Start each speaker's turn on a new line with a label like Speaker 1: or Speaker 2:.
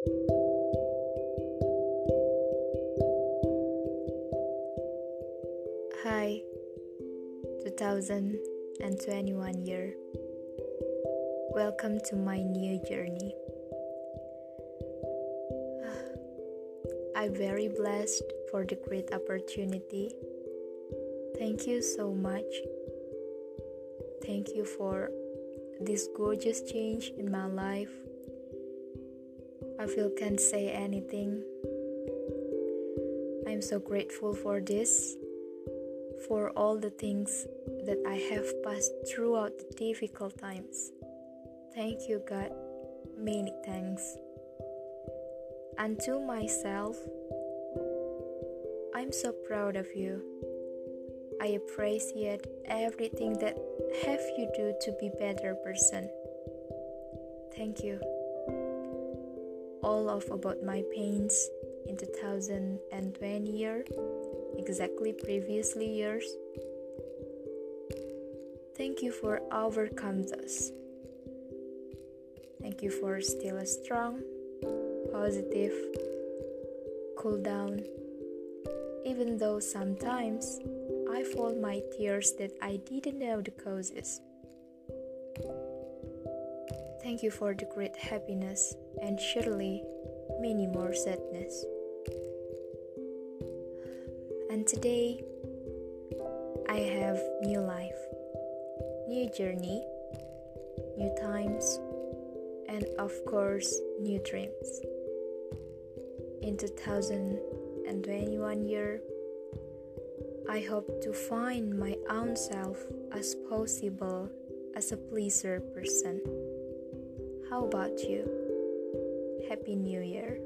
Speaker 1: Hi, 2021 year. Welcome to my new journey. I'm very blessed for the great opportunity. Thank you so much. Thank you for this gorgeous change in my life. I feel can't say anything. I'm so grateful for this for all the things that I have passed throughout the difficult times. Thank you, God. Many thanks. And to myself, I'm so proud of you. I appreciate everything that have you do to be better person. Thank you. All of about my pains in 2020 year exactly previously years. Thank you for overcome those. Thank you for still a strong, positive, cool down. Even though sometimes I fall my tears that I didn't know the causes. Thank you for the great happiness and surely many more sadness. And today, I have new life, new journey, new times, and of course, new dreams. In 2021 year, I hope to find my own self as possible as a pleaser person. How about you? Happy New Year!